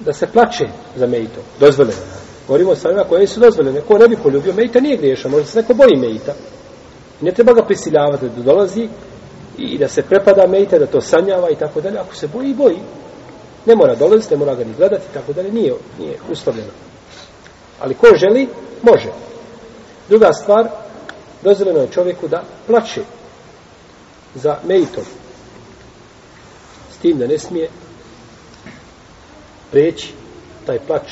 da se plače za mejtom, dozvoljeno. Govorimo o stvarima koje su dozvoljene. Ko ne bi poljubio mejta nije griješan, možda se neko boji mejta. Ne treba ga prisiljavati da dolazi i da se prepada mejta, da to sanjava i tako dalje. Ako se boji, boji. Ne mora dolaziti, ne mora ga ni gledati i tako dalje. Nije, nije uslovljeno. Ali ko želi, može. Druga stvar, dozvoljeno je čovjeku da plače za mejtom. S tim da ne smije preći taj plač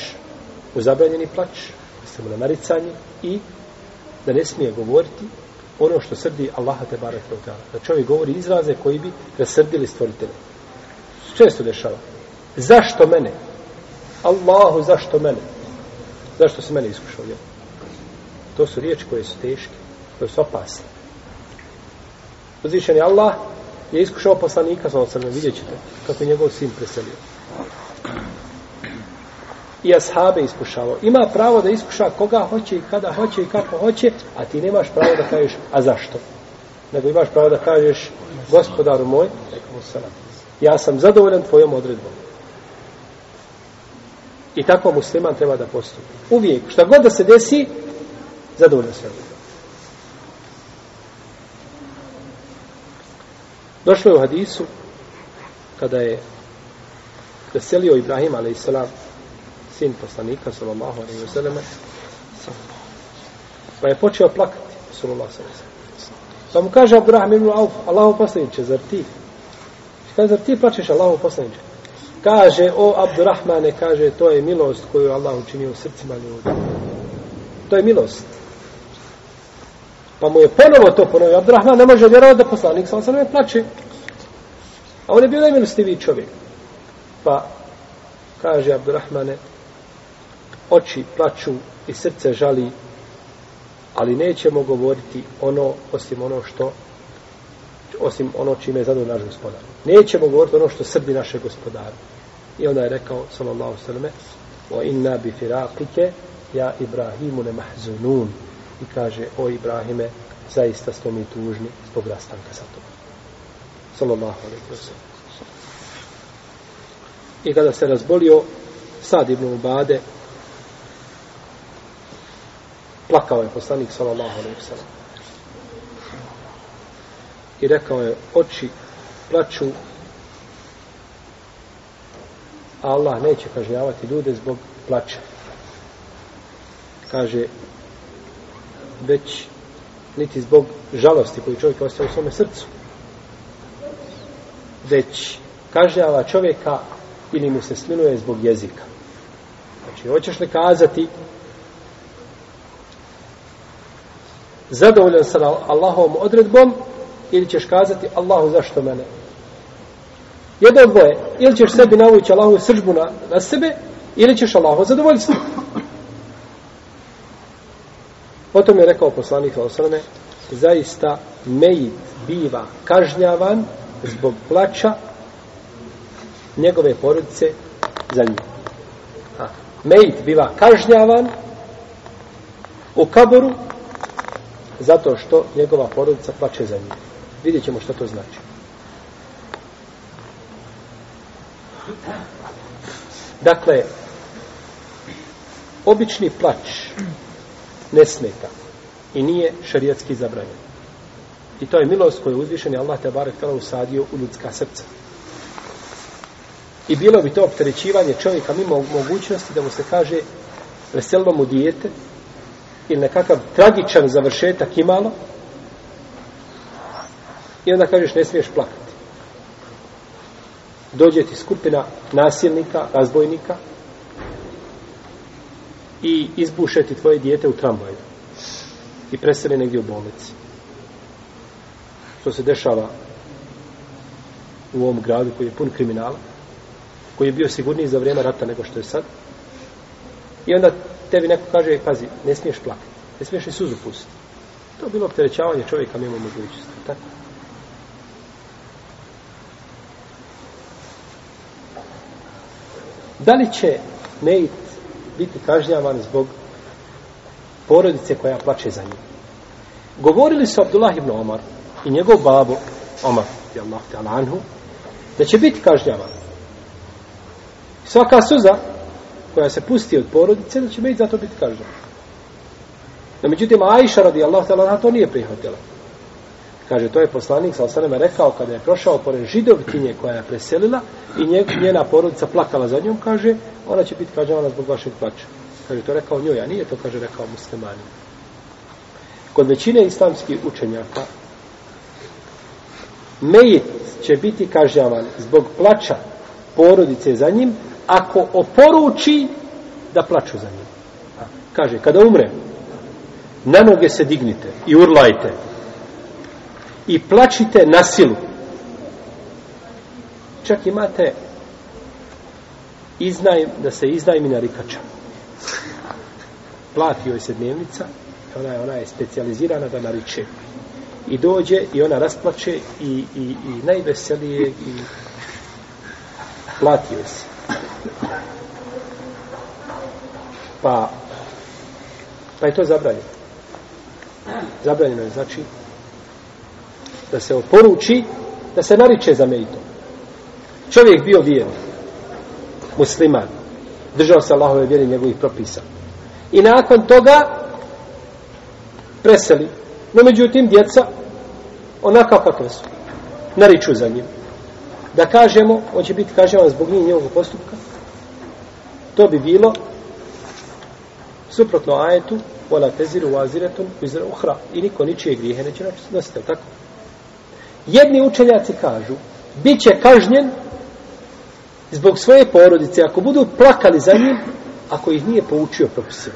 u zabranjeni plač, mislimo na naricanje i da ne smije govoriti ono što srdi Allaha te barek Da čovjek govori izraze koji bi rasrdili stvoritelje. Često dešava. Zašto mene? Allahu, zašto mene? Zašto si mene iskušao? To su riječi koje su teške, koje su opasne. Uzvišen je Allah je iskušao poslanika, sa vidjet ćete kako je njegov sin preselio i ashabe iskušavao. Ima pravo da iskuša koga hoće i kada hoće i kako hoće, a ti nemaš pravo da kažeš, a zašto? Nego imaš pravo da kažeš, gospodaru moj, ja sam zadovoljan tvojom odredbom. I tako musliman treba da postupi. Uvijek, šta god da se desi, zadovoljan se Došlo je u hadisu, kada je preselio Ibrahim, ali i sin poslanika, sallallahu alaihi vseleme, pa je počeo plakati, sallallahu alaihi Pa mu kaže Abdurrahman ibn Auf, Allahu poslanice zar ti? Kaže, zar ti plačeš Allahu poslanice? Kaže, o Abdurrahmane, kaže, to je milost koju Allah učinio u srcima ljudi. To je milost. Pa mu je ponovo to ponovio. Abdurrahman ne može vjerovati da poslanik sam sam ne plaće. A on je bio najmilostiviji čovjek. Pa kaže Abdurrahmane, oči plaću i srce žali, ali nećemo govoriti ono osim ono što osim ono čime je zadovoljno naš gospodar. Nećemo govoriti ono što srbi naše gospodare. I onda je rekao, sallallahu sallame, o inna bi ja Ibrahimu ne mahzunun. I kaže, o Ibrahime, zaista smo mi tužni zbog rastanka sa tobom. Sallallahu I kada se razbolio, Sad ibn Ubade, Plakao je poslanik sallallahu I rekao je, oči plaču. a Allah neće kažnjavati ljude zbog plaća. Kaže, već niti zbog žalosti koju čovjek ostaje u svome srcu. Već kažnjava čovjeka ili mu se smiluje zbog jezika. Znači, hoćeš li kazati zadovoljan sam Allahovom odredbom ili ćeš kazati Allahu zašto mene? Jedno od dvoje. Ili ćeš sebi navući Allahu sržbu na, na sebe ili ćeš Allahu zadovoljstvo. Potom je rekao poslanik Osaleme zaista mejit biva kažnjavan zbog plaća njegove porodice za njim. Mejit biva kažnjavan u kaboru zato što njegova porodica plače za njim. Vidjet ćemo što to znači. Dakle, obični plač ne smeta i nije šerijetski zabranjen. I to je milost koju je uzvišen Allah te barek usadio u ljudska srca. I bilo bi to opterećivanje čovjeka mimo mogućnosti da mu se kaže veselilo mu dijete ili nekakav tragičan završetak imalo i onda kažeš ne smiješ plakati. Dođe ti skupina nasilnika, razbojnika i izbuše ti tvoje dijete u tramvaju i preseli negdje u bolnici. Što se dešava u ovom gradu koji je pun kriminala, koji je bio sigurniji za vrijeme rata nego što je sad. I onda tebi neko kaže, pazi, ne smiješ plakati, ne smiješ i suzu pustiti. To je bilo opterećavanje čovjeka mimo mogućnosti. Tako? Da li će Neit biti kažnjavan zbog porodice koja plače za njim? Govorili su Abdullah ibn Omar i njegov babo Omar, Allah da će biti kažnjavan. Svaka suza koja se pusti od porodice, da će biti zato biti kažnjena. No, međutim, Ajša radi Allah to nije prihvatila. Kaže, to je poslanik sa osaneme rekao kada je prošao pored židovkinje koja je preselila i njena porodica plakala za njom, kaže, ona će biti kažnjavana zbog vašeg plaća. Kaže, to rekao njoj, a nije to, kaže, rekao muslimani. Kod većine islamskih učenjaka mejit će biti kažnjavan zbog plaća porodice za njim, ako oporuči da plaću za njim. Kaže, kada umre, na noge se dignite i urlajte i plačite na silu. Čak imate da se iznajmi na rikača. Plati joj se dnevnica, ona je, ona je specijalizirana da nariče. I dođe i ona rasplače i, i, i najveselije i plati se. Pa, pa je to zabranjeno. Zabranjeno je, znači, da se oporuči, da se nariče za mejtom. Čovjek bio vjeran musliman, držao se Allahove vjere njegovih propisa. I nakon toga preseli. No međutim, djeca onaka kakve su. Nariču za njim. Da kažemo, on će biti kažnjavan zbog njih njegovog postupka. To bi bilo suprotno ajetu Vola teziru vaziretom izra uhra. I niko ničije grijehe neće nositi, tako? Jedni učenjaci kažu, bit će kažnjen zbog svoje porodice, ako budu plakali za njim, ako ih nije poučio propisima.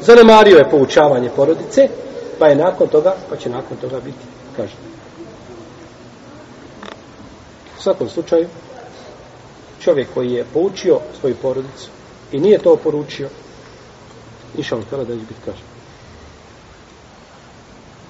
Zanemario je poučavanje porodice, pa je nakon toga, pa će nakon toga biti kažnjen. U svakom slučaju, čovjek koji je poučio svoju porodicu i nije to poručio, išao kada da će biti kažen.